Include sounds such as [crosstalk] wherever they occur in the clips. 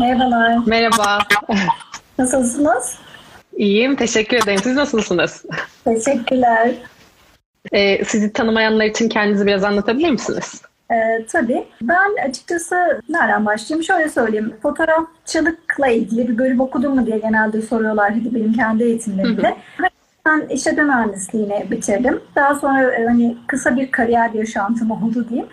Merhabalar. Merhaba. Nasılsınız? İyiyim, teşekkür ederim. Siz nasılsınız? Teşekkürler. Ee, sizi tanımayanlar için kendinizi biraz anlatabilir misiniz? Ee, tabii. Ben açıkçası nereden başlayayım? Şöyle söyleyeyim. Fotoğrafçılıkla ilgili bir bölüm okudum mu diye genelde soruyorlar benim kendi eğitimlerimde. Ben işletme mühendisliğini bitirdim. Daha sonra e, hani kısa bir kariyer yaşantım oldu diyeyim.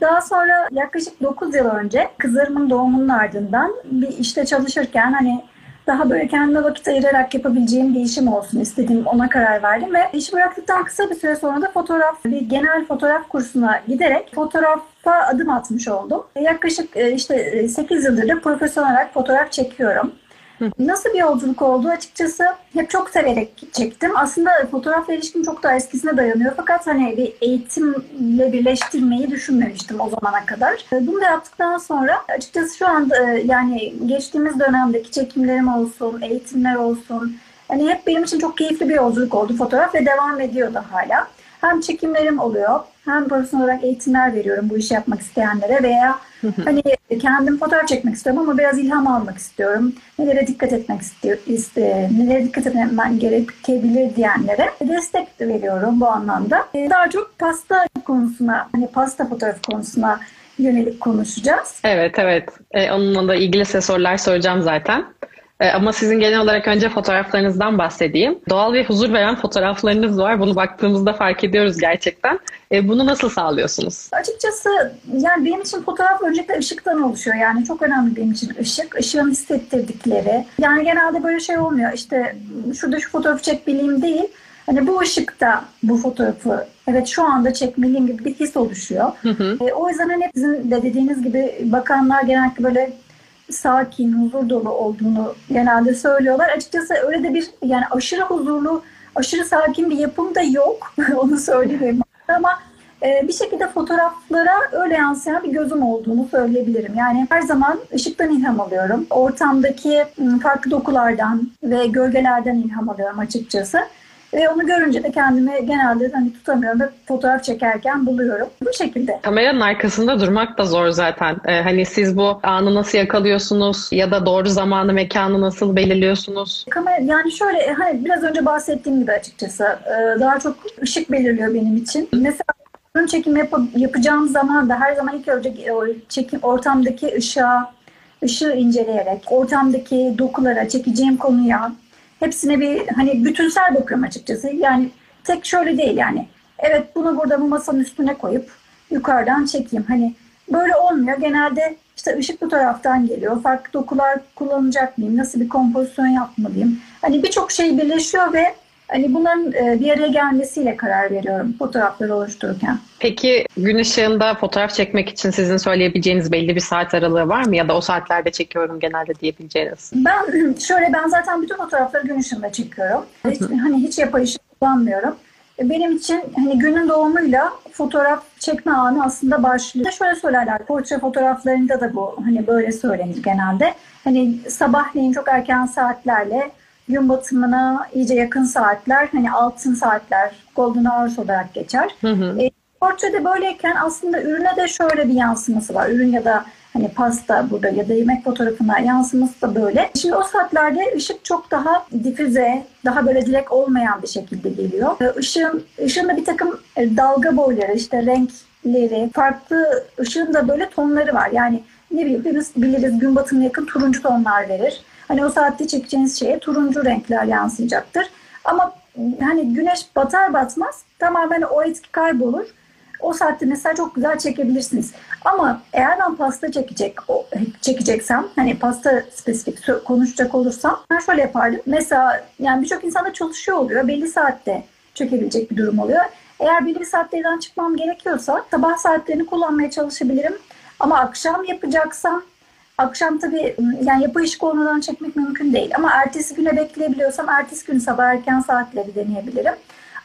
Daha sonra yaklaşık 9 yıl önce kızlarımın doğumunun ardından bir işte çalışırken hani daha böyle kendime vakit ayırarak yapabileceğim bir işim olsun istedim. Ona karar verdim ve işi bıraktıktan kısa bir süre sonra da fotoğraf, bir genel fotoğraf kursuna giderek fotoğrafa adım atmış oldum. Yaklaşık e, işte 8 yıldır da profesyonel olarak fotoğraf çekiyorum. Nasıl bir yolculuk oldu? Açıkçası hep çok severek çektim. Aslında fotoğrafla ilişkim çok daha eskisine dayanıyor. Fakat hani bir eğitimle birleştirmeyi düşünmemiştim o zamana kadar. Bunu da yaptıktan sonra açıkçası şu anda yani geçtiğimiz dönemdeki çekimlerim olsun, eğitimler olsun. Hani hep benim için çok keyifli bir yolculuk oldu fotoğraf ve devam ediyor da hala. Hem çekimlerim oluyor hem profesyonel olarak eğitimler veriyorum bu işi yapmak isteyenlere veya hani kendim fotoğraf çekmek istiyorum ama biraz ilham almak istiyorum. Nelere dikkat etmek istiyor, iste, nelere dikkat etmem gerekebilir diyenlere destek veriyorum bu anlamda. Ee, daha çok pasta konusuna, hani pasta fotoğrafı konusuna yönelik konuşacağız. Evet, evet. Ee, onunla da ilgili size sorular soracağım zaten. Ee, ama sizin genel olarak önce fotoğraflarınızdan bahsedeyim. Doğal ve huzur veren fotoğraflarınız var. Bunu baktığımızda fark ediyoruz gerçekten. Ee, bunu nasıl sağlıyorsunuz? Açıkçası yani benim için fotoğraf öncelikle ışıktan oluşuyor. Yani çok önemli benim için ışık. Işığın hissettirdikleri. Yani genelde böyle şey olmuyor. İşte şurada şu fotoğrafı çekmeliyim değil. Hani bu ışıkta bu fotoğrafı evet şu anda çekmeliyim gibi bir his oluşuyor. Hı hı. E, o yüzden hani sizin de dediğiniz gibi bakanlar genellikle böyle sakin, huzur dolu olduğunu genelde söylüyorlar. Açıkçası öyle de bir yani aşırı huzurlu, aşırı sakin bir yapım da yok. [laughs] Onu söyleyeyim ama e, bir şekilde fotoğraflara öyle yansıyan bir gözüm olduğunu söyleyebilirim. Yani her zaman ışıktan ilham alıyorum. Ortamdaki farklı dokulardan ve gölgelerden ilham alıyorum açıkçası. Ve onu görünce de kendimi genelde hani tutamıyorum ve fotoğraf çekerken buluyorum. Bu şekilde. Kameranın arkasında durmak da zor zaten. Ee, hani siz bu anı nasıl yakalıyorsunuz ya da doğru zamanı mekanı nasıl belirliyorsunuz? Kamera yani şöyle hani biraz önce bahsettiğim gibi açıkçası e, daha çok ışık belirliyor benim için. Mesela ürün çekim yap yapacağım zaman da her zaman ilk önce çekim ortamdaki ışığa ışığı inceleyerek, ortamdaki dokulara, çekeceğim konuya, hepsine bir hani bütünsel bakıyorum açıkçası. Yani tek şöyle değil yani. Evet bunu burada bu masanın üstüne koyup yukarıdan çekeyim. Hani böyle olmuyor. Genelde işte ışık bu taraftan geliyor. Farklı dokular kullanacak mıyım? Nasıl bir kompozisyon yapmalıyım? Hani birçok şey birleşiyor ve Hani bunların e, bir araya gelmesiyle karar veriyorum fotoğrafları oluştururken. Peki gün ışığında fotoğraf çekmek için sizin söyleyebileceğiniz belli bir saat aralığı var mı? Ya da o saatlerde çekiyorum genelde diyebileceğiniz? Ben [clears throat] şöyle ben zaten bütün fotoğrafları gün ışığında çekiyorum. Hiç, hani hiç yapay ışık kullanmıyorum. E, benim için hani günün doğumuyla fotoğraf çekme anı aslında başlıyor. Şöyle söylerler, portre fotoğraflarında da bu hani böyle söylenir genelde. Hani sabahleyin çok erken saatlerle gün batımına iyice yakın saatler hani altın saatler golden hours olarak geçer. Hı hı. E, portrede böyleyken aslında ürüne de şöyle bir yansıması var. Ürün ya da hani pasta burada ya da yemek fotoğrafına yansıması da böyle. Şimdi o saatlerde ışık çok daha difüze, daha böyle direkt olmayan bir şekilde geliyor. E, ışığın, da bir takım e, dalga boyları, işte renkleri, farklı ışığın da böyle tonları var. Yani ne bileyim biliriz gün batımına yakın turuncu tonlar verir. Hani o saatte çekeceğiniz şeye turuncu renkler yansıyacaktır. Ama hani güneş batar batmaz tamamen o etki kaybolur. O saatte mesela çok güzel çekebilirsiniz. Ama eğer ben pasta çekecek çekeceksem hani pasta spesifik konuşacak olursam ben şöyle yapardım. Mesela yani birçok insanda çalışıyor oluyor. Belli saatte çekebilecek bir durum oluyor. Eğer belli bir saatte çıkmam gerekiyorsa sabah saatlerini kullanmaya çalışabilirim. Ama akşam yapacaksam Akşam tabii yani yapı işi olmadan çekmek mümkün değil. Ama ertesi güne bekleyebiliyorsam ertesi gün sabah erken saatleri deneyebilirim.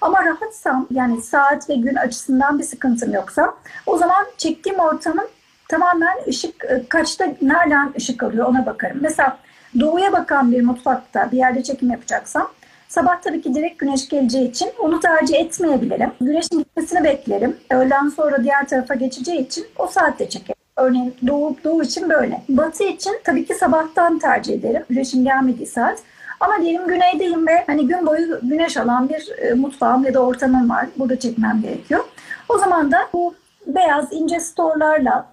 Ama rahatsam yani saat ve gün açısından bir sıkıntım yoksa o zaman çektiğim ortamın tamamen ışık kaçta nereden ışık alıyor ona bakarım. Mesela doğuya bakan bir mutfakta bir yerde çekim yapacaksam Sabah tabii ki direkt güneş geleceği için onu tercih etmeyebilirim. Güneşin gitmesini beklerim. Öğleden sonra diğer tarafa geçeceği için o saatte çekerim. Örneğin doğu, doğu için böyle. Batı için tabii ki sabahtan tercih ederim. Güneşin gelmediği saat. Ama diyelim güneydeyim ve hani gün boyu güneş alan bir e, mutfağım ya da ortamım var. Burada çekmem gerekiyor. O zaman da bu beyaz ince storlarla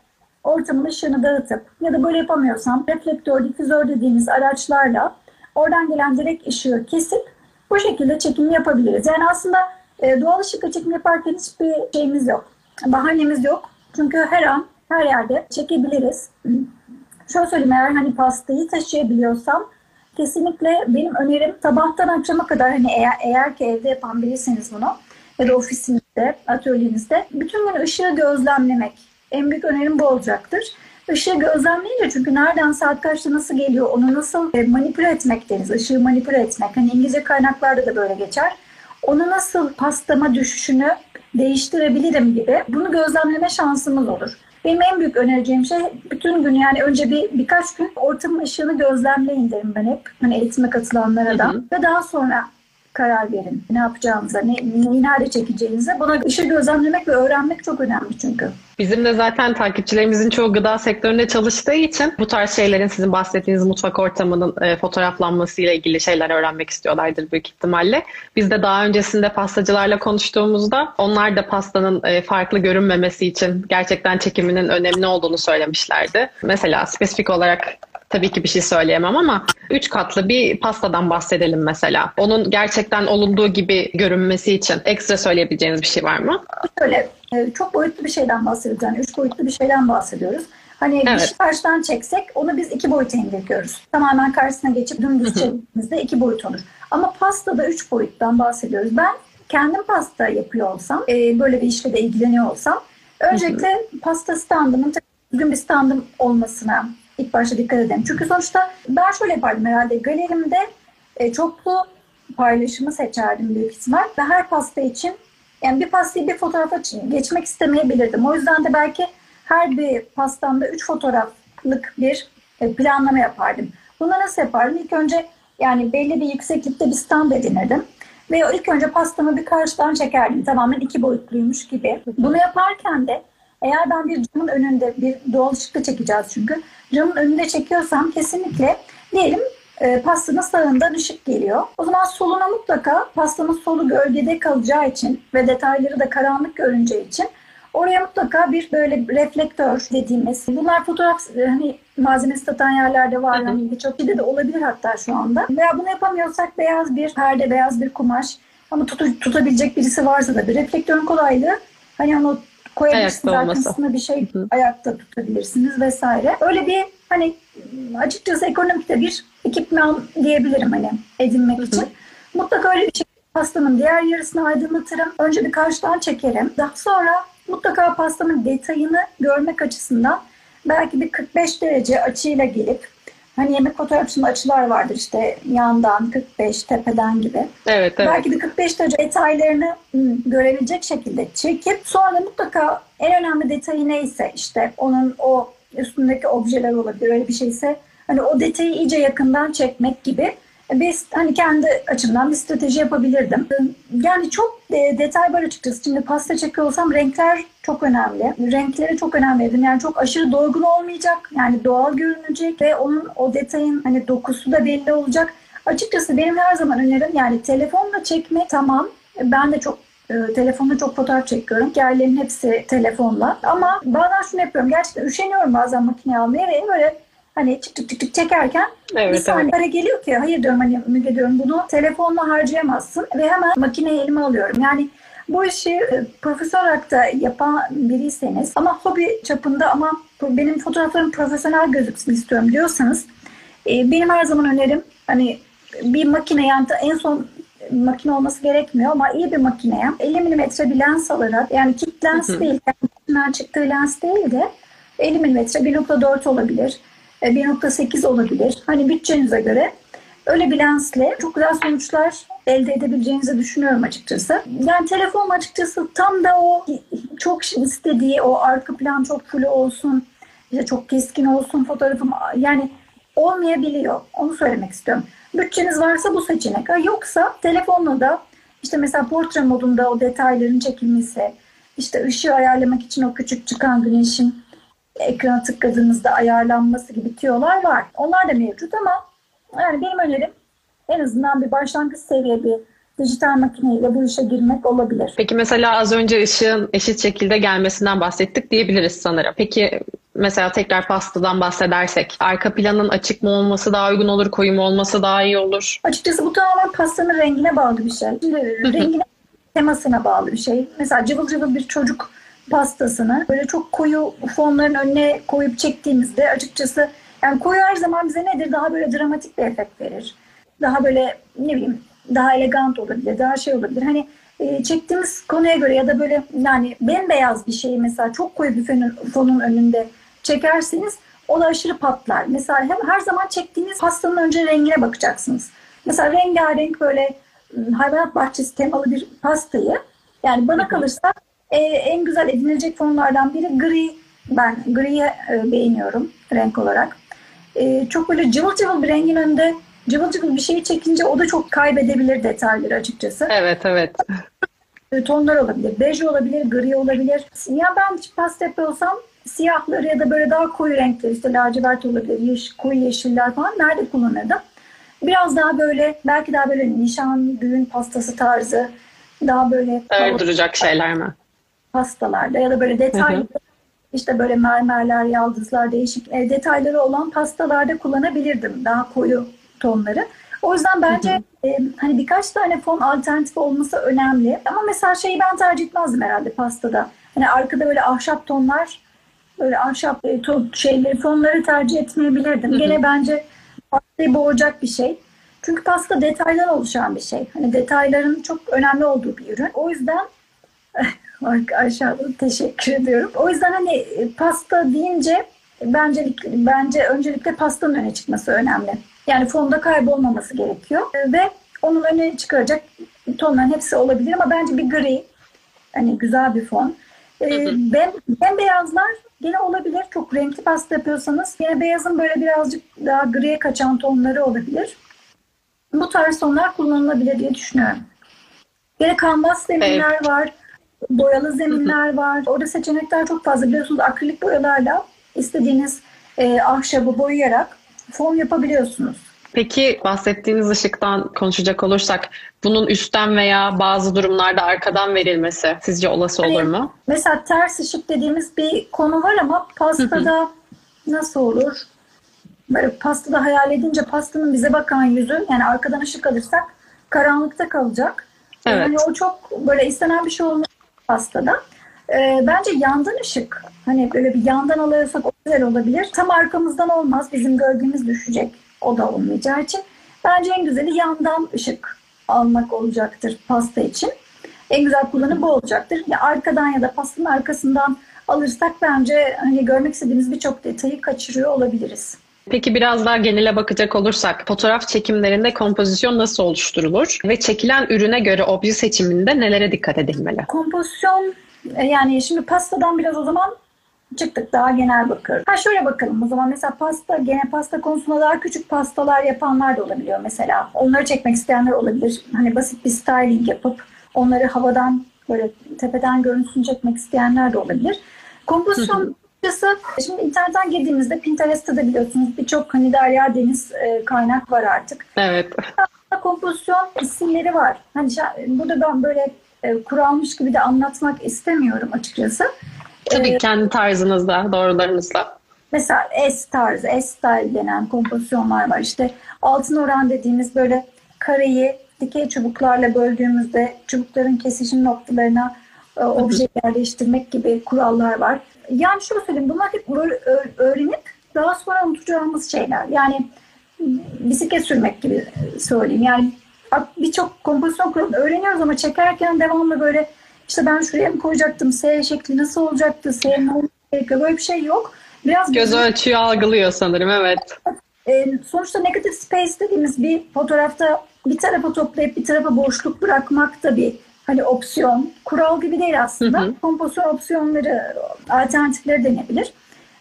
ortamın ışığını dağıtıp ya da böyle yapamıyorsam reflektör, difüzör dediğimiz araçlarla oradan gelen direkt ışığı kesip bu şekilde çekim yapabiliriz. Yani aslında e, doğal ışıkla çekim yaparken hiçbir şeyimiz yok. Bahanemiz yok. Çünkü her an her yerde çekebiliriz. Şöyle söyleyeyim eğer hani pastayı taşıyabiliyorsam kesinlikle benim önerim sabahtan akşama kadar hani eğer, eğer ki evde yapan biriyseniz bunu ya da ofisinizde, atölyenizde bütün gün ışığı gözlemlemek. En büyük önerim bu olacaktır. Işığı gözlemleyince çünkü nereden saat kaçta nasıl geliyor onu nasıl e, manipüle etmek deriz. Işığı manipüle etmek. Hani İngilizce kaynaklarda da böyle geçer. Onu nasıl pastama düşüşünü değiştirebilirim gibi bunu gözlemleme şansımız olur. Benim en büyük önereceğim şey bütün gün yani önce bir birkaç gün ortamın ışığını gözlemleyin derim ben hep. Hani eğitime katılanlara da. Hı hı. Ve daha sonra karar verin. Ne yapacağınıza, ne, neyi nerede çekeceğinize. Buna ışığı gözlemlemek ve öğrenmek çok önemli çünkü. Bizim de zaten takipçilerimizin çoğu gıda sektöründe çalıştığı için bu tarz şeylerin sizin bahsettiğiniz mutfak ortamının e, fotoğraflanması ile ilgili şeyler öğrenmek istiyorlardır büyük ihtimalle. Biz de daha öncesinde pastacılarla konuştuğumuzda onlar da pastanın e, farklı görünmemesi için gerçekten çekiminin önemli olduğunu söylemişlerdi. Mesela spesifik olarak tabii ki bir şey söyleyemem ama üç katlı bir pastadan bahsedelim mesela. Onun gerçekten olunduğu gibi görünmesi için ekstra söyleyebileceğiniz bir şey var mı? Şöyle e, çok boyutlu bir şeyden bahsediyoruz. Yani üç boyutlu bir şeyden bahsediyoruz. Hani evet. bir şey karşıdan çeksek onu biz iki boyuta indiriyoruz. Tamamen karşısına geçip dümdüz çektiğimizde iki boyut olur. Ama pastada üç boyuttan bahsediyoruz. Ben kendim pasta yapıyor olsam, e, böyle bir işle de ilgileniyor olsam öncelikle pasta standımın düzgün bir standım olmasına ilk başta dikkat edelim. Çünkü sonuçta ben şöyle yapardım herhalde galerimde e, çoklu paylaşımı seçerdim büyük ihtimal ve her pasta için yani bir pastayı bir fotoğrafa geçmek istemeyebilirdim. O yüzden de belki her bir pastamda üç fotoğraflık bir e, planlama yapardım. Bunu nasıl yapardım? İlk önce yani belli bir yükseklikte bir stand edinirdim. Ve ilk önce pastamı bir karşıdan çekerdim. Tamamen iki boyutluymuş gibi. Bunu yaparken de eğer ben bir camın önünde bir doğal ışıkta çekeceğiz çünkü. Camın önünde çekiyorsam kesinlikle diyelim e, pastanın sağından ışık geliyor. O zaman soluna mutlaka pastanın solu gölgede kalacağı için ve detayları da karanlık görüneceği için oraya mutlaka bir böyle reflektör dediğimiz bunlar fotoğraf hani malzemesi satan yerlerde var. Yani birçok de olabilir hatta şu anda. Veya bunu yapamıyorsak beyaz bir perde, beyaz bir kumaş ama tut, tutabilecek birisi varsa da bir reflektörün kolaylığı hani onu koyabilirsiniz arkasına bir şey Hı-hı. ayakta tutabilirsiniz vesaire. Öyle bir hani açıkçası ekonomikte bir ekipman diyebilirim hani edinmek Hı-hı. için. Mutlaka öyle bir şey pastanın diğer yarısını aydınlatırım. Önce bir karşıdan çekerim. Daha sonra mutlaka pastanın detayını görmek açısından belki bir 45 derece açıyla gelip Hani yemek fotoğrafçısında açılar vardır işte yandan 45 tepeden gibi. Evet, evet. Belki bir 45 derece detaylarını görebilecek şekilde çekip sonra mutlaka en önemli detayı neyse işte onun o üstündeki objeler olabilir öyle bir şeyse hani o detayı iyice yakından çekmek gibi biz hani kendi açımdan bir strateji yapabilirdim. Yani çok de, detay var açıkçası. Şimdi pasta çekiyor olsam renkler çok önemli. Renklere çok önem verdim. Yani çok aşırı dolgun olmayacak. Yani doğal görünecek ve onun o detayın hani dokusu da belli olacak. Açıkçası benim her zaman önerim yani telefonla çekme tamam. Ben de çok e, telefonda çok fotoğraf çekiyorum. Yerlerin hepsi telefonla. Ama bazen şunu yapıyorum. Gerçekten üşeniyorum bazen makine almaya ve böyle Hani çık çık çık çık çekerken evet, bir saniye evet. geliyor ki hayır diyorum hani Müge diyorum bunu telefonla harcayamazsın ve hemen makineyi elime alıyorum. Yani bu işi e, profesyonel olarak da yapan biriyseniz ama hobi çapında ama benim fotoğraflarım profesyonel gözüksün istiyorum diyorsanız e, benim her zaman önerim hani bir makine yani en son makine olması gerekmiyor ama iyi bir makineye 50 mm bir lens alarak yani kit lens değil yani çıktığı lens değil de 50 mm 1.4 olabilir 1.8 e, olabilir. Hani bütçenize göre öyle bir lensle çok güzel sonuçlar elde edebileceğinizi düşünüyorum açıkçası. Yani telefon açıkçası tam da o çok istediği o arka plan çok full olsun, işte çok keskin olsun fotoğrafım yani olmayabiliyor. Onu söylemek istiyorum. Bütçeniz varsa bu seçenek. Ha, yoksa telefonla da işte mesela portre modunda o detayların çekilmesi, işte ışığı ayarlamak için o küçük çıkan güneşin ekrana tıkladığınızda ayarlanması gibi tüyolar var. Onlar da mevcut ama yani benim önerim en azından bir başlangıç seviye bir dijital makineyle bu işe girmek olabilir. Peki mesela az önce ışığın eşit şekilde gelmesinden bahsettik diyebiliriz sanırım. Peki mesela tekrar pastadan bahsedersek arka planın açık mı olması daha uygun olur, koyu mu olması daha iyi olur? Açıkçası bu tamamen pastanın rengine bağlı bir şey. Şimdi rengine temasına bağlı bir şey. Mesela cıvıl cıvıl bir çocuk pastasını böyle çok koyu fonların önüne koyup çektiğimizde açıkçası yani koyu her zaman bize nedir? Daha böyle dramatik bir efekt verir. Daha böyle ne bileyim daha elegant olabilir, daha şey olabilir. Hani e, çektiğimiz konuya göre ya da böyle yani bembeyaz bir şeyi mesela çok koyu bir fonun, fonun önünde çekerseniz o da aşırı patlar. Mesela hem her zaman çektiğiniz pastanın önce rengine bakacaksınız. Mesela rengarenk böyle hayvanat bahçesi temalı bir pastayı yani bana kalırsa e, en güzel edinilecek fonlardan biri gri. Ben griyi e, beğeniyorum renk olarak. E, çok böyle cıvıl cıvıl bir rengin önünde cıvıl cıvıl bir şeyi çekince o da çok kaybedebilir detayları açıkçası. Evet evet. Tonlar olabilir. Bej olabilir, gri olabilir. Ya ben pasta yapıyorsam siyahları ya da böyle daha koyu renkler işte lacivert olabilir, yeş, koyu yeşiller falan nerede kullanırdım? Biraz daha böyle belki daha böyle nişan, düğün pastası tarzı daha böyle duracak şeyler mi? Pastalarda ya da böyle detaylı hı hı. işte böyle mermerler, yaldızlar, değişik e, detayları olan pastalarda kullanabilirdim daha koyu tonları. O yüzden bence hı hı. E, hani birkaç tane fon alternatif olması önemli. Ama mesela şeyi ben tercih etmezdim herhalde pastada. Hani arkada böyle ahşap tonlar, böyle ahşap e, ton, şeyleri, fonları tercih etmeyebilirdim. Hı hı. Gene bence pastayı boğacak bir şey. Çünkü pasta detaydan oluşan bir şey. Hani detayların çok önemli olduğu bir ürün. O yüzden [laughs] aşağıda teşekkür ediyorum. O yüzden hani pasta deyince bence bence öncelikle pastanın öne çıkması önemli. Yani fonda kaybolmaması gerekiyor ve onun öne çıkaracak tonların hepsi olabilir ama bence bir gri hani güzel bir fon. Ee, ben, ben beyazlar gene olabilir. Çok renkli pasta yapıyorsanız yine beyazın böyle birazcık daha griye kaçan tonları olabilir. Bu tarz tonlar kullanılabilir diye düşünüyorum. Yine kanvas zeminler evet. var. Boyalı zeminler var. Orada seçenekler çok fazla. Biliyorsunuz akrilik boyalarla istediğiniz e, ahşabı boyayarak fon yapabiliyorsunuz. Peki bahsettiğiniz ışıktan konuşacak olursak bunun üstten veya bazı durumlarda arkadan verilmesi sizce olası hani, olur mu? Mesela ters ışık dediğimiz bir konu var ama pastada nasıl olur? Böyle pastada hayal edince pastanın bize bakan yüzü yani arkadan ışık alırsak karanlıkta kalacak. Evet. Yani o çok böyle istenen bir şey olmuyor pastada. Ee, bence yandan ışık hani böyle bir yandan alıyorsak o güzel olabilir. Tam arkamızdan olmaz. Bizim gölgemiz düşecek. O da olmayacağı için. Bence en güzeli yandan ışık almak olacaktır pasta için. En güzel kullanım bu olacaktır. Ya arkadan ya da pastanın arkasından alırsak bence hani görmek istediğimiz birçok detayı kaçırıyor olabiliriz. Peki biraz daha genele bakacak olursak fotoğraf çekimlerinde kompozisyon nasıl oluşturulur ve çekilen ürüne göre obje seçiminde nelere dikkat edilmeli? Kompozisyon e, yani şimdi pastadan biraz o zaman çıktık daha genel bakıyoruz. Ha şöyle bakalım o zaman mesela pasta gene pasta konusunda daha küçük pastalar yapanlar da olabiliyor mesela. Onları çekmek isteyenler olabilir. Hani basit bir styling yapıp onları havadan böyle tepeden görüntüsünü çekmek isteyenler de olabilir. Kompozisyon Açıkçası şimdi internetten girdiğimizde Pinterest'te de biliyorsunuz birçok hani derya deniz e, kaynak var artık. Evet. Kompozisyon isimleri var. Hani burada ben böyle e, kuralmış gibi de anlatmak istemiyorum açıkçası. Tabii ee, kendi tarzınızda, doğrularınızla. Mesela S tarzı, S style denen kompozisyonlar var. İşte altın oran dediğimiz böyle kareyi dikey çubuklarla böldüğümüzde çubukların kesişim noktalarına e, obje [laughs] yerleştirmek gibi kurallar var. Yani şunu söyleyeyim bunlar hep öğrenip daha sonra unutacağımız şeyler. Yani bisiklet sürmek gibi söyleyeyim. Yani birçok kompozisyon kuralını öğreniyoruz ama çekerken devamlı böyle işte ben şuraya mı koyacaktım, S şekli nasıl olacaktı, S ne gerekiyor böyle bir şey yok. Biraz Göz bizim... ölçüyü algılıyor sanırım evet. E, sonuçta negative space dediğimiz bir fotoğrafta bir tarafa toplayıp bir tarafa boşluk bırakmak da bir hani opsiyon, kural gibi değil aslında. Hı hı. Kompozisyon opsiyonları, alternatifleri denebilir.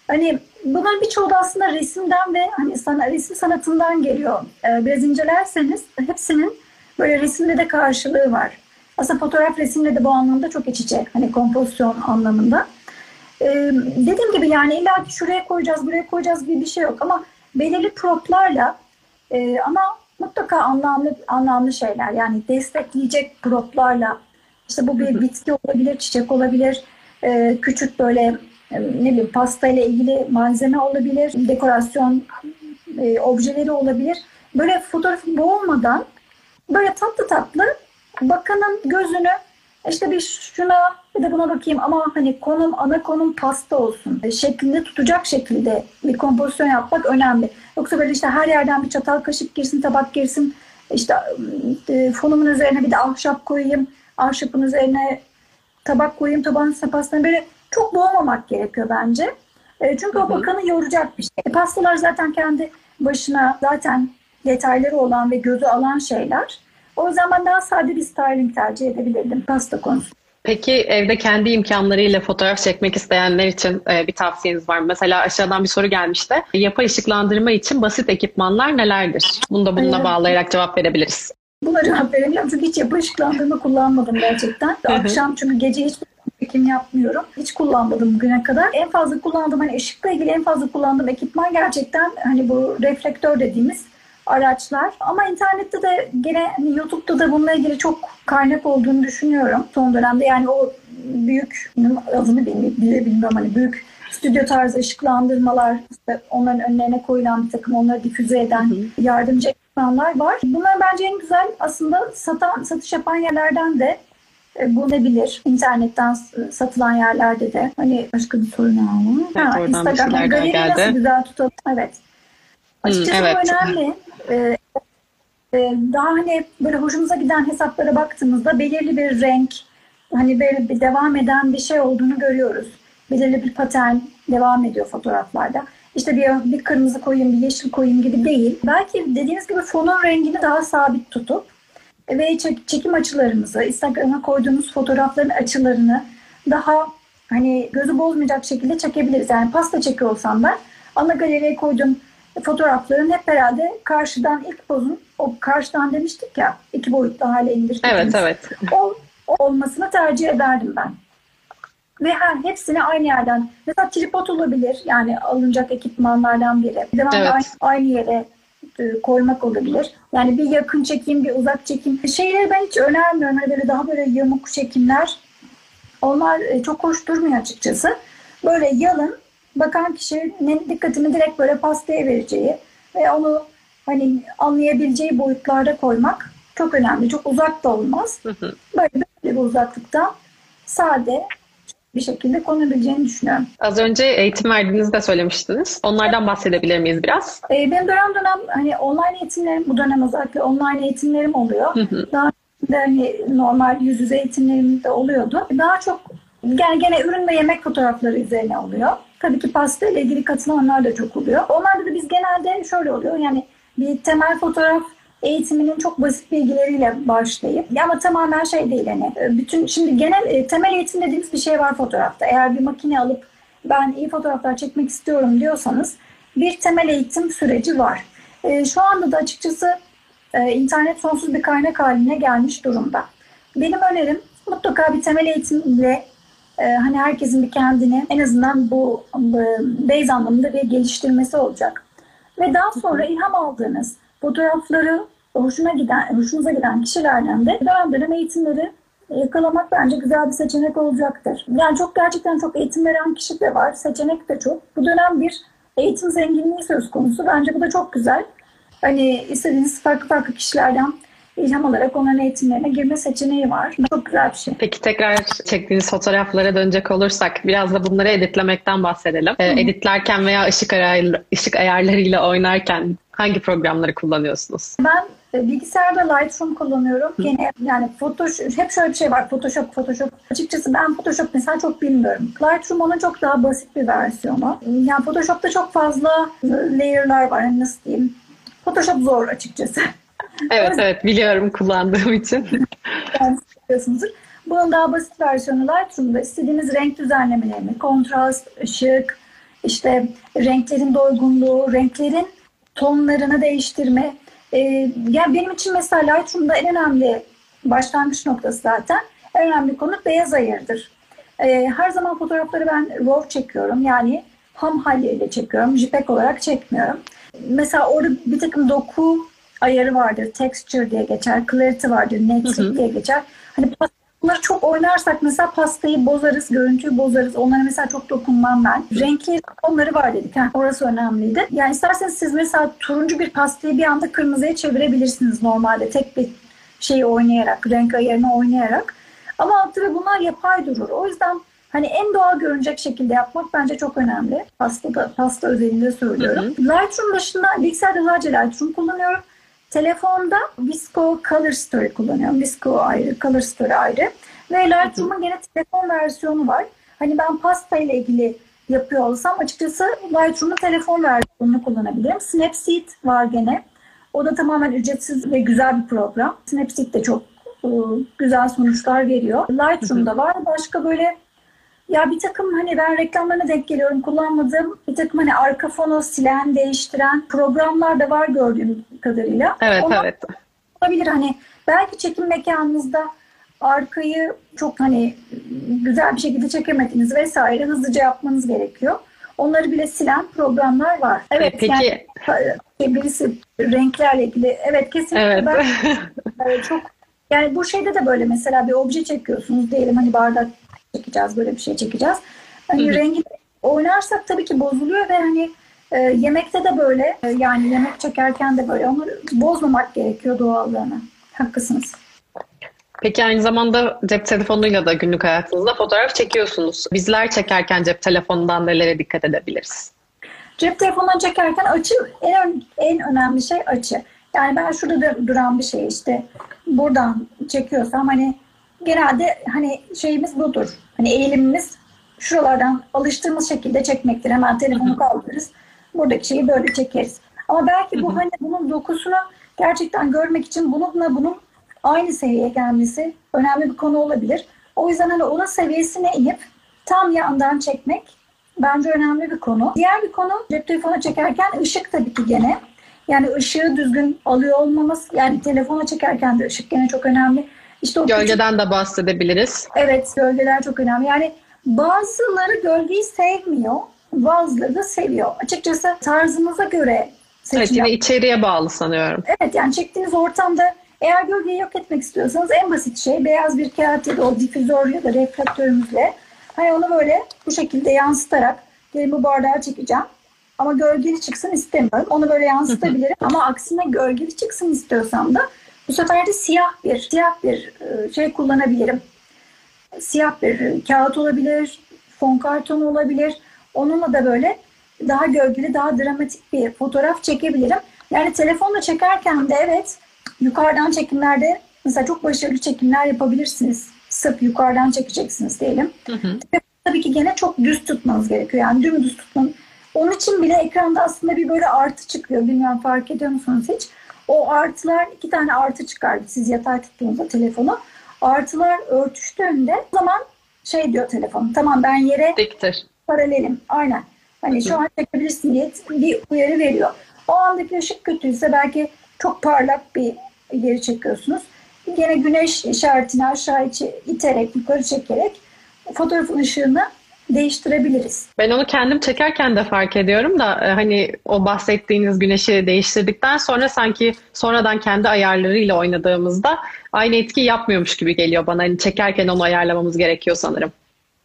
Hani bunların birçoğu da aslında resimden ve hani sana, resim sanatından geliyor. Ee, biraz incelerseniz hepsinin böyle resimde de karşılığı var. Aslında fotoğraf resimle de bu anlamda çok iç içe. Hani kompozisyon anlamında. Ee, dediğim gibi yani illa ki şuraya koyacağız, buraya koyacağız gibi bir şey yok. Ama belirli proplarla e, ama mutlaka anlamlı anlamlı şeyler. Yani destekleyecek proplarla işte bu bir bitki olabilir, çiçek olabilir, e, küçük böyle e, ne bileyim pasta ile ilgili malzeme olabilir, dekorasyon e, objeleri olabilir. Böyle fotoğrafı boğulmadan böyle tatlı tatlı bakanın gözünü işte bir şuna bir de buna bakayım ama hani konum ana konum pasta olsun e, şeklinde tutacak şekilde bir kompozisyon yapmak önemli. Yoksa böyle işte her yerden bir çatal kaşık girsin tabak girsin işte e, fonumun üzerine bir de ahşap koyayım ahşapın üzerine tabak koyayım tabağın üstüne pastanı böyle çok boğmamak gerekiyor bence. E, çünkü o bakanı yoracak bir şey. E, pastalar zaten kendi başına zaten detayları olan ve gözü alan şeyler. O ben daha sade bir styling tercih edebilirdim pasta konusu. Peki evde kendi imkanlarıyla fotoğraf çekmek isteyenler için e, bir tavsiyeniz var mı? Mesela aşağıdan bir soru gelmişti. Yapay ışıklandırma için basit ekipmanlar nelerdir? Bunu da bununla Evet. bağlayarak cevap verebiliriz. Buna cevap veremiyorum çünkü hiç yapı ışıklandırma kullanmadım gerçekten. Akşam çünkü gece hiç çekim yapmıyorum. Hiç kullanmadım bugüne kadar. En fazla kullandığım hani ışıkla ilgili en fazla kullandığım ekipman gerçekten hani bu reflektör dediğimiz araçlar. Ama internette de gene hani YouTube'da da bununla ilgili çok kaynak olduğunu düşünüyorum son dönemde. Yani o büyük adını bile bilmiyorum hani büyük stüdyo tarzı ışıklandırmalar, işte onların önlerine koyulan bir takım onları difüze eden yardımcı ekipmanlar var. Bunlar bence en güzel aslında satan, satış yapan yerlerden de e, bulunabilir. İnternetten satılan yerlerde de. Hani başka bir soru ne var? Evet, oradan bir Instagram. daha Galeriyi geldi. nasıl güzel tutalım? Evet. Açıkçası evet. bu önemli. Ee, e, daha hani böyle hoşumuza giden hesaplara baktığımızda belirli bir renk, hani böyle bir devam eden bir şey olduğunu görüyoruz. Belirli bir patern devam ediyor fotoğraflarda. İşte bir, bir kırmızı koyayım, bir yeşil koyayım gibi değil. Belki dediğiniz gibi fonun rengini daha sabit tutup ve çek- çekim açılarımızı, Instagram'a koyduğumuz fotoğrafların açılarını daha hani gözü bozmayacak şekilde çekebiliriz. Yani pasta çekiyor olsam ben ana galeriye koyduğum fotoğrafların hep herhalde karşıdan ilk pozun o karşıdan demiştik ya iki boyutlu hale indirdik. Evet evet. O, o olmasını tercih ederdim ben. Ve her hepsini aynı yerden. Mesela tripod olabilir. Yani alınacak ekipmanlardan biri. Devamlı Evet. aynı, aynı yere e, koymak olabilir. Yani bir yakın çekim, bir uzak çekim. Şeyleri ben hiç önermiyorum. Hani böyle daha böyle yamuk çekimler. Onlar e, çok hoş durmuyor açıkçası. Böyle yalın, bakan kişinin dikkatini direkt böyle pastaya vereceği ve onu hani anlayabileceği boyutlarda koymak çok önemli. Çok uzak da olmaz. Hı. Böyle bir uzaklıkta sade bir şekilde konabileceğini düşünüyorum. Az önce eğitim verdiğinizi de söylemiştiniz. Onlardan bahsedebilir miyiz biraz? Ee, benim dönem dönem hani online eğitimlerim, bu dönem özellikle online eğitimlerim oluyor. Daha de hani normal yüz yüze eğitimlerim de oluyordu. Daha çok gene, gene ürün ve yemek fotoğrafları üzerine oluyor. Tabii ki pasta ile ilgili katılanlar da çok oluyor. Onlarda da biz genelde şöyle oluyor yani bir temel fotoğraf eğitiminin çok basit bilgileriyle başlayıp ama tamamen şey değil hani bütün şimdi genel e, temel eğitim dediğimiz bir şey var fotoğrafta. Eğer bir makine alıp ben iyi fotoğraflar çekmek istiyorum diyorsanız bir temel eğitim süreci var. E, şu anda da açıkçası e, internet sonsuz bir kaynak haline gelmiş durumda. Benim önerim mutlaka bir temel eğitimle e, hani herkesin bir kendini en azından bu, base anlamında bir geliştirmesi olacak. Ve daha sonra ilham aldığınız fotoğrafları hoşuna giden, hoşunuza giden kişilerden de dönem dönem eğitimleri yakalamak bence güzel bir seçenek olacaktır. Yani çok gerçekten çok eğitim veren kişi de var, seçenek de çok. Bu dönem bir eğitim zenginliği söz konusu. Bence bu da çok güzel. Hani istediğiniz farklı farklı kişilerden ilham alarak onların eğitimlerine girme seçeneği var. Çok güzel bir şey. Peki tekrar çektiğiniz fotoğraflara dönecek olursak biraz da bunları editlemekten bahsedelim. Ee, editlerken veya ışık, ayar, ışık ayarlarıyla oynarken hangi programları kullanıyorsunuz? Ben e, bilgisayarda Lightroom kullanıyorum. Gene yani Photoshop hep şöyle bir şey var. Photoshop, Photoshop. Açıkçası ben Photoshop mesela çok bilmiyorum. Lightroom onun çok daha basit bir versiyonu. Yani Photoshop'ta çok fazla layer'lar var. Yani nasıl diyeyim? Photoshop zor açıkçası. Evet evet biliyorum kullandığım için. Biliyorsunuzdur. Bunun daha basit versiyonu Lightroom'da istediğiniz renk düzenlemelerini, kontrast, ışık, işte renklerin doygunluğu, renklerin tonlarını değiştirme. Ee, yani benim için mesela Lightroom'da en önemli başlangıç noktası zaten en önemli konu beyaz ayırdır. Ee, her zaman fotoğrafları ben RAW çekiyorum. Yani ham haliyle çekiyorum. JPEG olarak çekmiyorum. Mesela orada bir takım doku ayarı vardır. Texture diye geçer. Clarity vardır. Netlik diye geçer. Hani bunları çok oynarsak mesela pastayı bozarız, görüntüyü bozarız. Onlara mesela çok dokunmam ben. Renkli onları var dedik. Ha, orası önemliydi. Yani isterseniz siz mesela turuncu bir pastayı bir anda kırmızıya çevirebilirsiniz normalde. Tek bir şeyi oynayarak, renk ayarını oynayarak. Ama tabii bunlar yapay durur. O yüzden hani en doğal görünecek şekilde yapmak bence çok önemli. Pasta da, pasta özelinde söylüyorum. Hı hı. Lightroom dışında bilgisayarda sadece Lightroom kullanıyorum. Telefonda Visco Color Story kullanıyorum. Visco ayrı, Color Story ayrı. Ve Lightroom'un gene telefon versiyonu var. Hani ben pasta ile ilgili yapıyor olsam açıkçası Lightroom'un telefon versiyonunu kullanabilirim. Snapseed var gene. O da tamamen ücretsiz ve güzel bir program. Snapseed de çok güzel sonuçlar veriyor. Lightroom'da var. Başka böyle ya bir takım hani ben reklamlarına denk geliyorum kullanmadığım bir takım hani arka fonu silen, değiştiren programlar da var gördüğüm kadarıyla. Evet Onlar evet. Olabilir hani belki çekim mekanınızda arkayı çok hani güzel bir şekilde çekemediniz vesaire hızlıca yapmanız gerekiyor. Onları bile silen programlar var. Evet Peki. yani birisi renklerle ilgili evet kesinlikle evet. ben çok yani bu şeyde de böyle mesela bir obje çekiyorsunuz diyelim hani bardak çekeceğiz böyle bir şey çekeceğiz. Hani rengi oynarsak tabii ki bozuluyor ve hani e, yemekte de böyle e, yani yemek çekerken de böyle onu bozmamak gerekiyor doğallığını. Haklısınız. Peki aynı zamanda cep telefonuyla da günlük hayatınızda fotoğraf çekiyorsunuz. Bizler çekerken cep telefonundan nelere dikkat edebiliriz? Cep telefonundan çekerken açı en, en önemli şey açı. Yani ben şurada duran bir şey işte buradan çekiyorsam hani genelde hani şeyimiz budur. Hani eğilimimiz şuralardan alıştığımız şekilde çekmektir. Hemen telefonu kaldırırız. Buradaki şeyi böyle çekeriz. Ama belki bu hani bunun dokusunu gerçekten görmek için bununla bunun aynı seviyeye gelmesi önemli bir konu olabilir. O yüzden hani onun seviyesine inip tam yandan çekmek bence önemli bir konu. Diğer bir konu cep telefonu çekerken ışık tabii ki gene. Yani ışığı düzgün alıyor olmamız. Yani telefona çekerken de ışık gene çok önemli. İşte o Gölgeden küçük... de bahsedebiliriz. Evet, gölgeler çok önemli. Yani bazıları gölgeyi sevmiyor, bazıları da seviyor. Açıkçası tarzınıza göre seçim Evet, yine içeriye bağlı sanıyorum. Evet, yani çektiğiniz ortamda eğer gölgeyi yok etmek istiyorsanız en basit şey beyaz bir kağıt ya da o difüzör ya da reflektörümüzle hani onu böyle bu şekilde yansıtarak gelin bu bardağı çekeceğim. Ama gölgeli çıksın istemiyorum. Onu böyle yansıtabilirim. Ama aksine gölgeli çıksın istiyorsam da bu sefer de siyah bir siyah bir e, şey kullanabilirim. Siyah bir kağıt olabilir, fon karton olabilir. Onunla da böyle daha gölgeli, daha dramatik bir fotoğraf çekebilirim. Yani telefonla çekerken de evet yukarıdan çekimlerde mesela çok başarılı çekimler yapabilirsiniz. Sırf yukarıdan çekeceksiniz diyelim. Hı hı. Tabii ki gene çok düz tutmanız gerekiyor. Yani dümdüz tutmanız. Onun için bile ekranda aslında bir böyle artı çıkıyor. Bilmiyorum fark ediyor musunuz hiç? O artılar iki tane artı çıkardı siz yatay tuttuğunuzda telefonu. Artılar örtüştüğünde o zaman şey diyor telefon. Tamam ben yere Diktir. paralelim. Aynen. Hani şu an çekebilirsin diye bir uyarı veriyor. O andaki ışık kötüyse belki çok parlak bir yeri çekiyorsunuz. Yine güneş işaretini aşağı iterek, yukarı çekerek fotoğrafın ışığını değiştirebiliriz. Ben onu kendim çekerken de fark ediyorum da e, hani o bahsettiğiniz güneşi değiştirdikten sonra sanki sonradan kendi ayarlarıyla oynadığımızda aynı etki yapmıyormuş gibi geliyor bana. Hani çekerken onu ayarlamamız gerekiyor sanırım.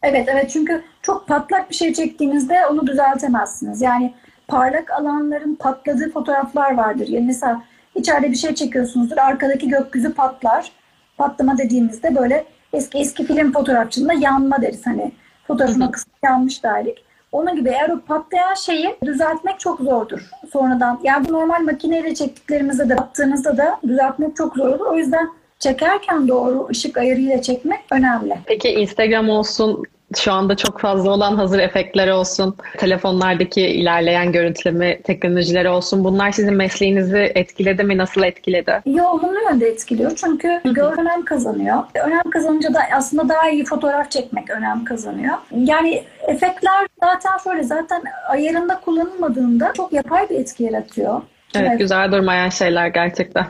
Evet evet çünkü çok patlak bir şey çektiğinizde onu düzeltemezsiniz. Yani parlak alanların patladığı fotoğraflar vardır. Yani mesela içeride bir şey çekiyorsunuzdur arkadaki gökyüzü patlar. Patlama dediğimizde böyle eski eski film fotoğrafçılığında yanma deriz hani Fotoğrafın akısı yanmış derdik. Onun gibi eğer o patlayan şeyi düzeltmek çok zordur sonradan. Yani bu normal makineyle çektiklerimizde de baktığınızda da düzeltmek çok zor olur. O yüzden çekerken doğru ışık ayarıyla çekmek önemli. Peki Instagram olsun, şu anda çok fazla olan hazır efektler olsun, telefonlardaki ilerleyen görüntüleme teknolojileri olsun. Bunlar sizin mesleğinizi etkiledi mi? Nasıl etkiledi? İyi olumlu yönde etkiliyor. Çünkü önem kazanıyor. Önem kazanınca da aslında daha iyi fotoğraf çekmek önem kazanıyor. Yani efektler zaten şöyle zaten ayarında kullanılmadığında çok yapay bir etki yaratıyor. Evet, Evet. güzel durmayan şeyler gerçekten.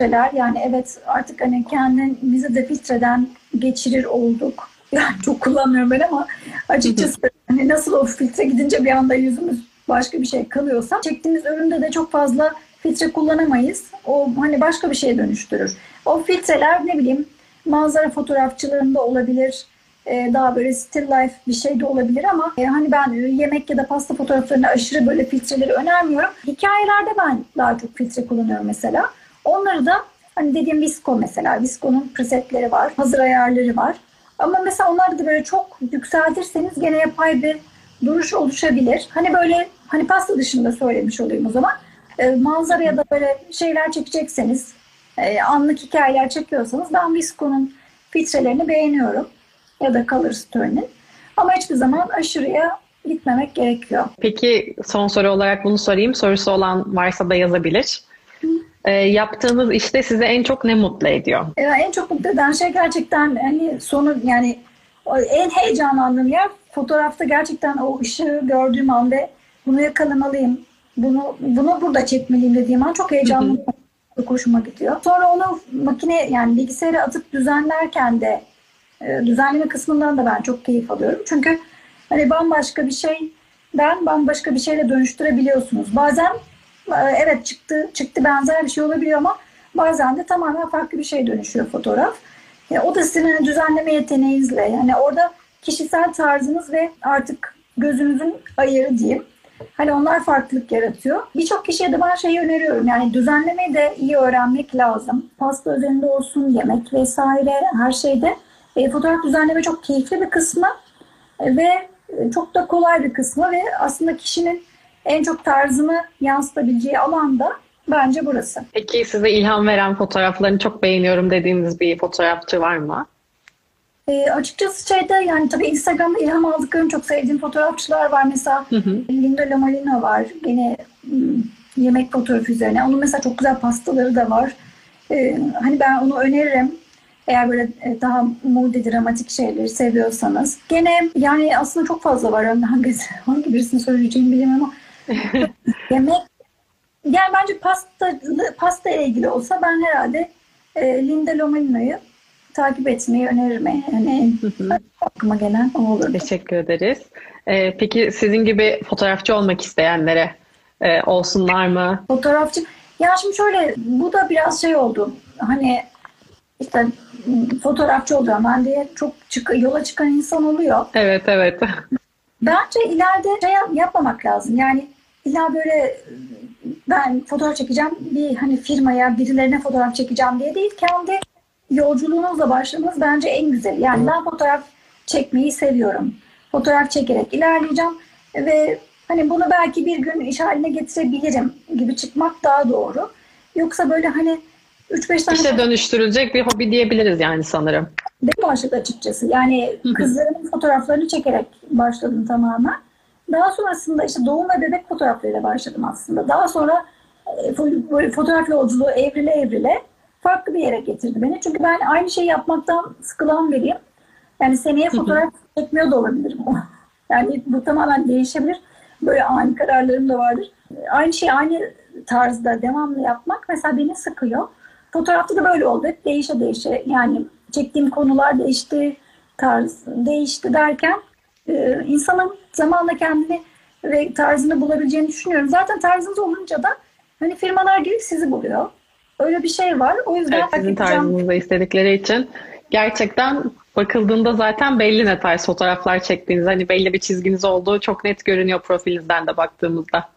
filtreler yani evet artık hani kendimizi de filtreden geçirir olduk. Yani çok kullanmıyorum ben ama açıkçası hani nasıl o filtre gidince bir anda yüzümüz başka bir şey kalıyorsa çektiğimiz üründe de çok fazla filtre kullanamayız. O hani başka bir şeye dönüştürür. O filtreler ne bileyim manzara fotoğrafçılığında olabilir. e, Daha böyle still life bir şey de olabilir ama e, hani ben yemek ya da pasta fotoğraflarına aşırı böyle filtreleri önermiyorum. Hikayelerde ben daha çok filtre kullanıyorum mesela. Onları da hani dediğim Visco mesela. Visco'nun presetleri var. Hazır ayarları var. Ama mesela onları da böyle çok yükseltirseniz gene yapay bir duruş oluşabilir. Hani böyle hani pasta dışında söylemiş olayım o zaman. Ee, manzara ya da böyle şeyler çekecekseniz e, anlık hikayeler çekiyorsanız ben Visco'nun filtrelerini beğeniyorum. Ya da Colorstone'in. Ama hiçbir zaman aşırıya gitmemek gerekiyor. Peki son soru olarak bunu sorayım. Sorusu olan varsa da yazabilir. Ee, yaptığınız işte sizi en çok ne mutlu ediyor? Ee, en çok mutlu eden şey gerçekten hani sonu yani en heyecanlandığım yer fotoğrafta gerçekten o ışığı gördüğüm an ve bunu yakalamalıyım. Bunu bunu burada çekmeliyim dediğim an çok heyecanlı hoşuma gidiyor. Sonra onu makine yani bilgisayara atıp düzenlerken de e, düzenleme kısmından da ben çok keyif alıyorum. Çünkü hani bambaşka bir şeyden bambaşka bir şeyle dönüştürebiliyorsunuz. Bazen e, evet çıktı çıktı benzer bir şey olabiliyor ama bazen de tamamen farklı bir şey dönüşüyor fotoğraf. E, o da sizin hani düzenleme yeteneğinizle yani orada kişisel tarzınız ve artık gözünüzün ayarı diyeyim. Hani onlar farklılık yaratıyor. Birçok kişiye de ben şeyi öneriyorum. Yani düzenlemeyi de iyi öğrenmek lazım. Pasta üzerinde olsun, yemek vesaire her şeyde. E, fotoğraf düzenleme çok keyifli bir kısmı ve e, çok da kolay bir kısmı ve aslında kişinin en çok tarzını yansıtabileceği alan da bence burası. Peki size ilham veren fotoğraflarını çok beğeniyorum dediğiniz bir fotoğrafçı var mı? E, açıkçası şeyde yani tabii Instagram'da ilham aldıklarım çok sevdiğim fotoğrafçılar var. Mesela Hı hı. Linda Lamalina var. Gene hmm, yemek fotoğrafı üzerine. Onun mesela çok güzel pastaları da var. E, hani ben onu öneririm. Eğer böyle e, daha moody, dramatik şeyleri seviyorsanız. Gene yani aslında çok fazla var. Hangisi, hangi [laughs] birisini söyleyeceğimi bilmiyorum ama yemek yani bence pasta pasta ile ilgili olsa ben herhalde e, Linda Lomalina'yı takip etmeyi öneririm. Yani aklıma gelen o olur. Teşekkür ederiz. Ee, peki sizin gibi fotoğrafçı olmak isteyenlere e, olsunlar mı? Fotoğrafçı. Ya şimdi şöyle bu da biraz şey oldu. Hani işte fotoğrafçı olacağım ben diye çok çık yola çıkan insan oluyor. Evet, evet. Bence ileride şey yap- yapmamak lazım. Yani illa böyle ben fotoğraf çekeceğim bir hani firmaya birilerine fotoğraf çekeceğim diye değil. Kendi yolculuğunuzla başlamanız bence en güzeli. Yani ben fotoğraf çekmeyi seviyorum. Fotoğraf çekerek ilerleyeceğim ve hani bunu belki bir gün iş haline getirebilirim gibi çıkmak daha doğru. Yoksa böyle hani 3-5 tane İşe dönüştürülecek bir hobi diyebiliriz yani sanırım. benim başladı açıkçası. Yani kızlarımın fotoğraflarını çekerek başladım tamamen. Daha sonrasında işte doğum ve bebek fotoğraflarıyla başladım aslında. Daha sonra e, böyle fotoğraf yolculuğu evrile evrile farklı bir yere getirdi beni. Çünkü ben aynı şeyi yapmaktan sıkılan biriyim. Yani seneye fotoğraf çekmiyor da olabilirim. [laughs] Yani bu tamamen değişebilir. Böyle ani kararlarım da vardır. Aynı şeyi aynı tarzda devamlı yapmak mesela beni sıkıyor. Fotoğrafta da böyle oldu. Hep değişe değişe yani çektiğim konular değişti, tarz değişti derken e, insanın zamanla kendini ve tarzını bulabileceğini düşünüyorum. Zaten tarzınız olunca da hani firmalar gelip sizi buluyor. Öyle bir şey var. O yüzden Evet, sizin tarzınızda istedikleri için gerçekten bakıldığında zaten belli ne tarz fotoğraflar çektiğiniz, hani belli bir çizginiz olduğu çok net görünüyor profilinizden de baktığımızda.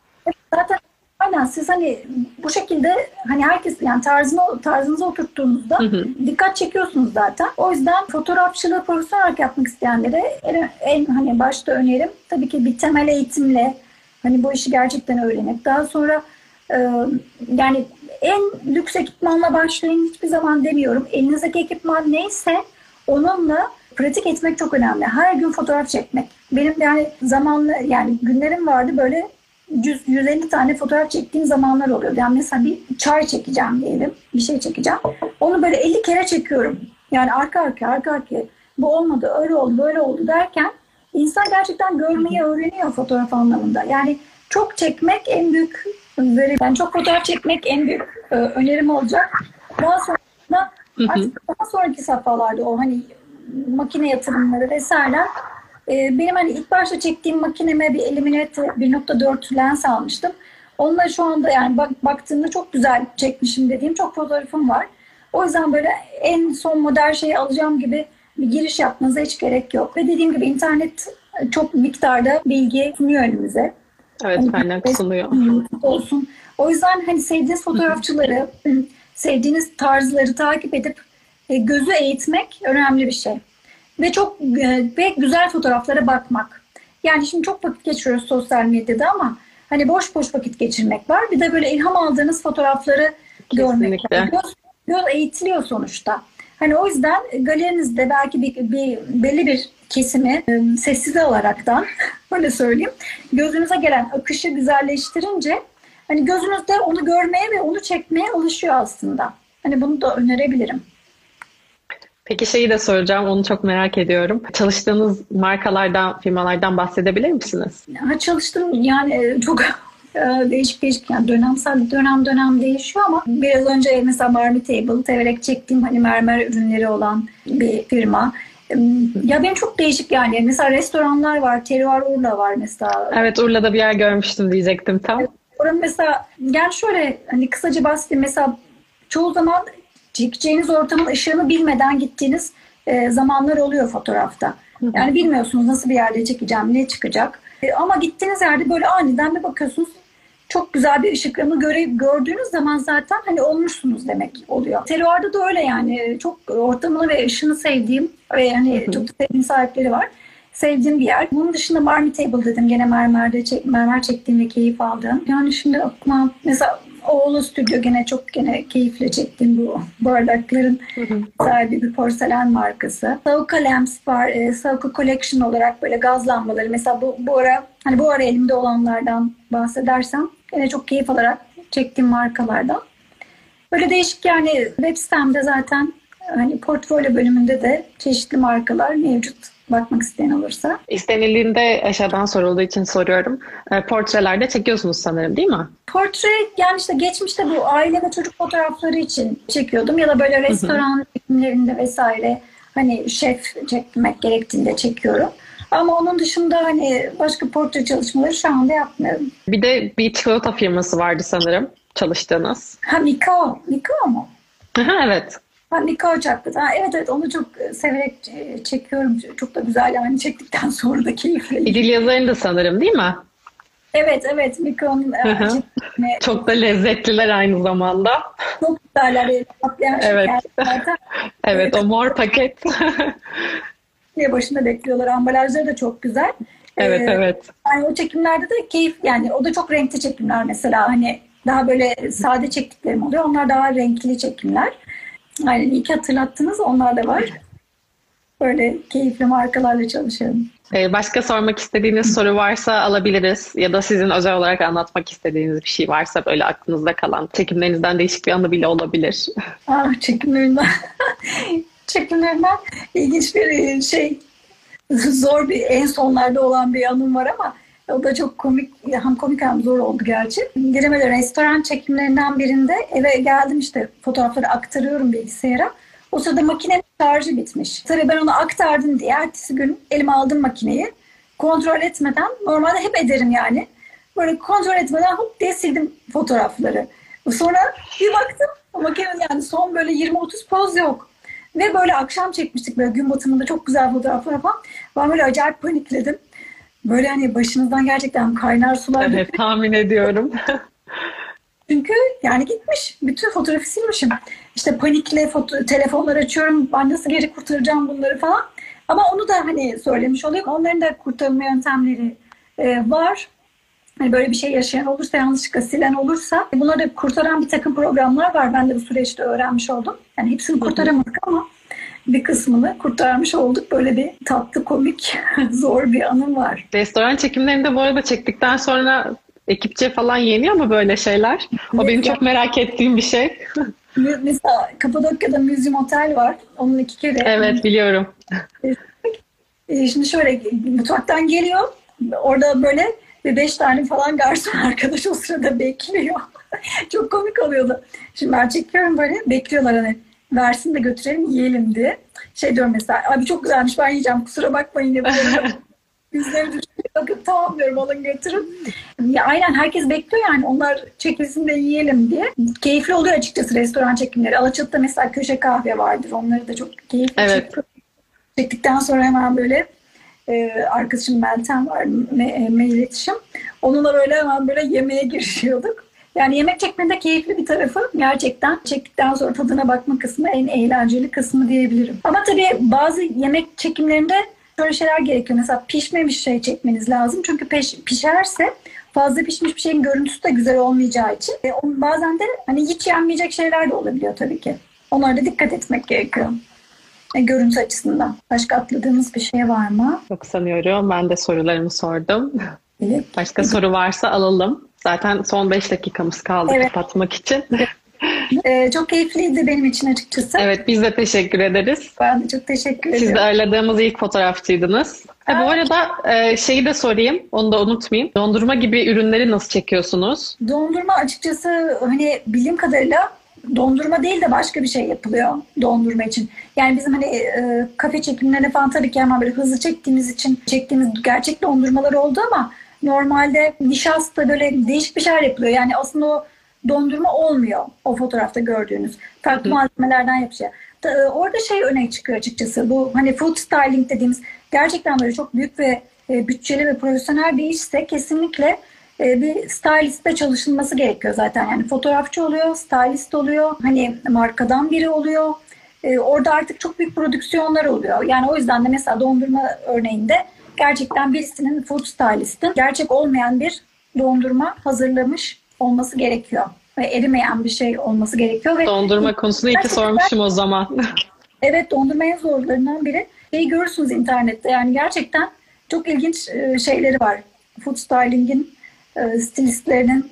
Zaten aynen siz hani bu şekilde hani herkes yani tarzını tarzınıza oturttuğunuzda Hı hı. dikkat çekiyorsunuz zaten. O yüzden fotoğrafçılığı profesyonel olarak yapmak isteyenlere en, en hani başta önerim tabii ki bir temel eğitimle hani bu işi gerçekten öğrenip daha sonra e, yani en lüks ekipmanla başlayın hiçbir zaman demiyorum. Elinizdeki ekipman neyse onunla pratik etmek çok önemli. Her gün fotoğraf çekmek. Benim yani zamanlı yani günlerim vardı böyle 100, 150 tane fotoğraf çektiğim zamanlar oluyordu. Yani mesela bir çay çekeceğim diyelim. Bir şey çekeceğim. Onu böyle 50 kere çekiyorum. Yani arka arka arka arka. Bu olmadı, öyle oldu, böyle oldu derken insan gerçekten görmeyi öğreniyor fotoğraf anlamında. Yani çok çekmek en büyük veri. Yani çok fotoğraf çekmek en büyük e, önerim olacak. Daha sonra artık daha sonraki safhalarda o hani makine yatırımları vesaire e, benim hani ilk başta çektiğim makineme bir Illuminati 1.4 lens almıştım. Onunla şu anda yani bak, baktığımda çok güzel çekmişim dediğim çok fotoğrafım var. O yüzden böyle en son model şeyi alacağım gibi bir giriş yapmanıza hiç gerek yok. Ve dediğim gibi internet çok miktarda bilgi sunuyor önümüze. Evet kaynak sunuyor. Olsun. O yüzden hani sevdiğiniz fotoğrafçıları, sevdiğiniz tarzları takip edip e, gözü eğitmek önemli bir şey. Ve çok e, ve güzel fotoğraflara bakmak. Yani şimdi çok vakit geçiriyoruz sosyal medyada ama hani boş boş vakit geçirmek var. Bir de böyle ilham aldığınız fotoğrafları görmek var. Göz, göz eğitiliyor sonuçta. Hani o yüzden galerinizde belki bir, bir belli bir kesimi e, sessiz alaraktan [laughs] öyle söyleyeyim gözünüze gelen akışı güzelleştirince hani gözünüzde onu görmeye ve onu çekmeye alışıyor aslında. Hani bunu da önerebilirim. Peki şeyi de soracağım, onu çok merak ediyorum. Çalıştığınız markalardan, firmalardan bahsedebilir misiniz? Ha, çalıştım yani çok değişik değişik yani dönemsel dönem dönem değişiyor ama biraz önce mesela Marmy Table severek çektiğim hani mermer ürünleri olan bir firma. Ya benim çok değişik yani. Mesela restoranlar var. Terroir Urla var mesela. Evet Urla'da bir yer görmüştüm diyecektim tam. Oranın mesela yani şöyle hani kısaca bahsedeyim. Mesela çoğu zaman çekeceğiniz ortamın ışığını bilmeden gittiğiniz e, zamanlar oluyor fotoğrafta. Yani bilmiyorsunuz nasıl bir yerde çekeceğim, ne çıkacak. E, ama gittiğiniz yerde böyle aniden bir bakıyorsunuz çok güzel bir ışıklığını göre, gördüğünüz zaman zaten hani olmuşsunuz demek oluyor. Teruar'da da öyle yani. Çok ortamını ve ışını sevdiğim ve yani çok sevdiğim sahipleri var. Sevdiğim bir yer. Bunun dışında Marmy Table dedim. Gene mermerde çek, mermer çektiğim ve keyif aldığım. Yani şimdi aklıma mesela Oğlu Stüdyo gene çok gene keyifle çektim bu bardakların sahibi bir porselen markası. Sauka Lamps var. E, Sauka Collection olarak böyle gaz lambaları. Mesela bu, bu ara hani bu ara elimde olanlardan bahsedersem gene çok keyif alarak çektiğim markalardan. Böyle değişik yani web sitemde zaten hani portfolyo bölümünde de çeşitli markalar mevcut bakmak isteyen olursa. İstenildiğinde aşağıdan sorulduğu için soruyorum. E, portrelerde çekiyorsunuz sanırım değil mi? Portre yani işte geçmişte bu aile ve çocuk fotoğrafları için çekiyordum ya da böyle restoran çekimlerinde vesaire hani şef çekmek gerektiğinde çekiyorum. Ama onun dışında hani başka portre çalışmaları şu anda yapmıyorum. Bir de bir çikolata firması vardı sanırım çalıştığınız. Ha Mikao. Mikao mu? evet. Ha, Mikao çaktı. Ha, evet evet onu çok severek çekiyorum. Çok da güzel yani çektikten [laughs] sonra da keyifli. İdil yazarın da sanırım değil mi? Evet evet Miko'nun çok da lezzetliler aynı zamanda. Çok güzeller. Patlayan [laughs] evet. evet o mor paket. [laughs] başında bekliyorlar. Ambalajları da çok güzel. Evet ee, evet. Yani o çekimlerde de keyif yani o da çok renkli çekimler mesela hani daha böyle sade çektiklerim oluyor. Onlar daha renkli çekimler. Aynen iyi ki hatırlattınız. Onlar da var. Böyle keyifli markalarla çalışıyorum. Ee, başka sormak istediğiniz soru varsa alabiliriz. Ya da sizin özel olarak anlatmak istediğiniz bir şey varsa böyle aklınızda kalan çekimlerinizden değişik bir anı bile olabilir. [laughs] Ah, çekimlerimden. [laughs] çekimlerimden ilginç bir e, şey zor bir en sonlarda olan bir anım var ama o da çok komik, hem komik hem zor oldu gerçi. Giremeden restoran çekimlerinden birinde eve geldim işte fotoğrafları aktarıyorum bilgisayara. O sırada makinenin şarjı bitmiş. Tabii ben onu aktardım diye ertesi gün elime aldım makineyi. Kontrol etmeden, normalde hep ederim yani. Böyle kontrol etmeden hop diye sildim fotoğrafları. Sonra bir baktım makinenin yani son böyle 20-30 poz yok. Ve böyle akşam çekmiştik böyle gün batımında çok güzel fotoğraflar falan. Ben böyle acayip panikledim. Böyle hani başınızdan gerçekten kaynar sular. Evet tahmin ediyorum. [laughs] Çünkü yani gitmiş. Bütün fotoğrafı silmişim. İşte panikle foto- telefonlar açıyorum. Ben nasıl geri kurtaracağım bunları falan. Ama onu da hani söylemiş olayım. Onların da kurtarma yöntemleri e, var. Hani böyle bir şey yaşayan olursa, yanlışlıkla silen olursa bunları da kurtaran bir takım programlar var. Ben de bu süreçte öğrenmiş oldum. Yani hepsini kurtaramadık ama bir kısmını kurtarmış olduk. Böyle bir tatlı, komik, [laughs] zor bir anım var. Restoran çekimlerinde bu arada çektikten sonra ekipçe falan yeniyor mu böyle şeyler? O benim çok merak ettiğim bir şey. [laughs] Mesela Kapadokya'da Museum Otel var. Onun iki kere. Evet biliyorum. E, Şimdi şöyle mutfaktan geliyor. Orada böyle beş tane falan garson [laughs] arkadaş o sırada bekliyor. Çok komik oluyordu. Şimdi ben çekiyorum böyle bekliyorlar hani versin de götürelim yiyelim diye. Şey diyorum mesela abi çok güzelmiş ben yiyeceğim kusura bakmayın böyle [laughs] yüzleri düşüyor. Bakıp tamam diyorum alın götürün. Ya aynen herkes bekliyor yani onlar çekilsin de yiyelim diye. Keyifli oluyor açıkçası restoran çekimleri. Alaçatı'da mesela köşe kahve vardır. Onları da çok keyifli Evet. çekiyor. Çektikten sonra hemen böyle e, arkadaşım Meltem var, me, e, mail iletişim. Onunla böyle hemen böyle yemeğe girişiyorduk. Yani yemek çekmenin de keyifli bir tarafı gerçekten çektikten sonra tadına bakma kısmı en eğlenceli kısmı diyebilirim. Ama tabii bazı yemek çekimlerinde şöyle şeyler gerekiyor. Mesela pişmemiş şey çekmeniz lazım. Çünkü peş, pişerse fazla pişmiş bir şeyin görüntüsü de güzel olmayacağı için e, bazen de hani hiç yenmeyecek şeyler de olabiliyor tabii ki. Onlara da dikkat etmek gerekiyor. E, görüntü açısından. Başka atladığımız bir şey var mı? Çok sanıyorum. Ben de sorularımı sordum. Evet. Başka soru varsa alalım. Zaten son 5 dakikamız kaldı Evet. kapatmak için. [laughs] E, çok keyifliydi benim için açıkçası. Evet biz de teşekkür ederiz. Ben de çok teşekkür Siz de ediyorum. ağırladığımız ilk fotoğrafçıydınız. Ha, bu arada e, şeyi de sorayım, onu da unutmayayım. Dondurma gibi ürünleri nasıl çekiyorsunuz? Dondurma açıkçası hani bildiğim kadarıyla dondurma değil de başka bir şey yapılıyor dondurma için. Yani bizim hani e, kafe çekimlerine falan tabii ki hemen böyle hızlı çektiğimiz için çektiğimiz gerçek dondurmalar oldu ama normalde nişasta böyle değişik bir şeyler yapılıyor. Yani aslında o dondurma olmuyor o fotoğrafta gördüğünüz. Farklı malzemelerden yapışıyor. Da, e, Orada şey öne çıkıyor açıkçası. Bu hani food styling dediğimiz gerçekten böyle çok büyük ve e, bütçeli ve profesyonel bir işse kesinlikle e, bir stylistle çalışılması gerekiyor zaten. Yani fotoğrafçı oluyor, stylist oluyor, hani markadan biri oluyor. E, orada artık çok büyük prodüksiyonlar oluyor. Yani o yüzden de mesela dondurma örneğinde gerçekten birisinin food stylistin gerçek olmayan bir dondurma hazırlamış olması gerekiyor. Ve erimeyen bir şey olması gerekiyor. Ve Dondurma konusunu iyi ki sormuşum o zaman. [laughs] Evet dondurma en zorlarından biri. Şeyi görürsünüz internette yani gerçekten çok ilginç e, şeyleri var. Food styling'in e, stilistlerinin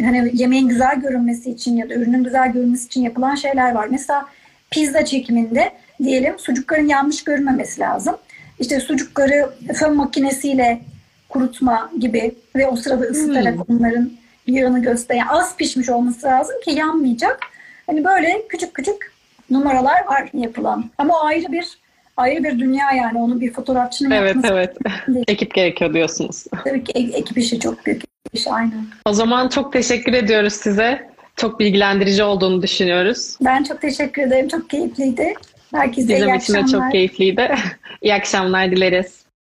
hani yemeğin güzel görünmesi için ya da ürünün güzel görünmesi için yapılan şeyler var. Mesela pizza çekiminde diyelim sucukların yanmış görünmemesi lazım. İşte sucukları fön makinesiyle kurutma gibi ve o sırada ısıtarak onların yağını gösteren az pişmiş olması lazım ki yanmayacak. Hani böyle küçük küçük numaralar var yapılan. Ama ayrı bir ayrı bir dünya yani onu bir fotoğrafçının evet yapması evet. [laughs] değil. Ekip gerekiyor diyorsunuz. Tabii ki ekip işi çok büyük iş aynen. O zaman çok teşekkür ediyoruz size. Çok bilgilendirici olduğunu düşünüyoruz. Ben çok teşekkür ederim. Çok keyifliydi. Herkese iyi Bizim için de çok keyifliydi. [laughs] İyi akşamlar dileriz.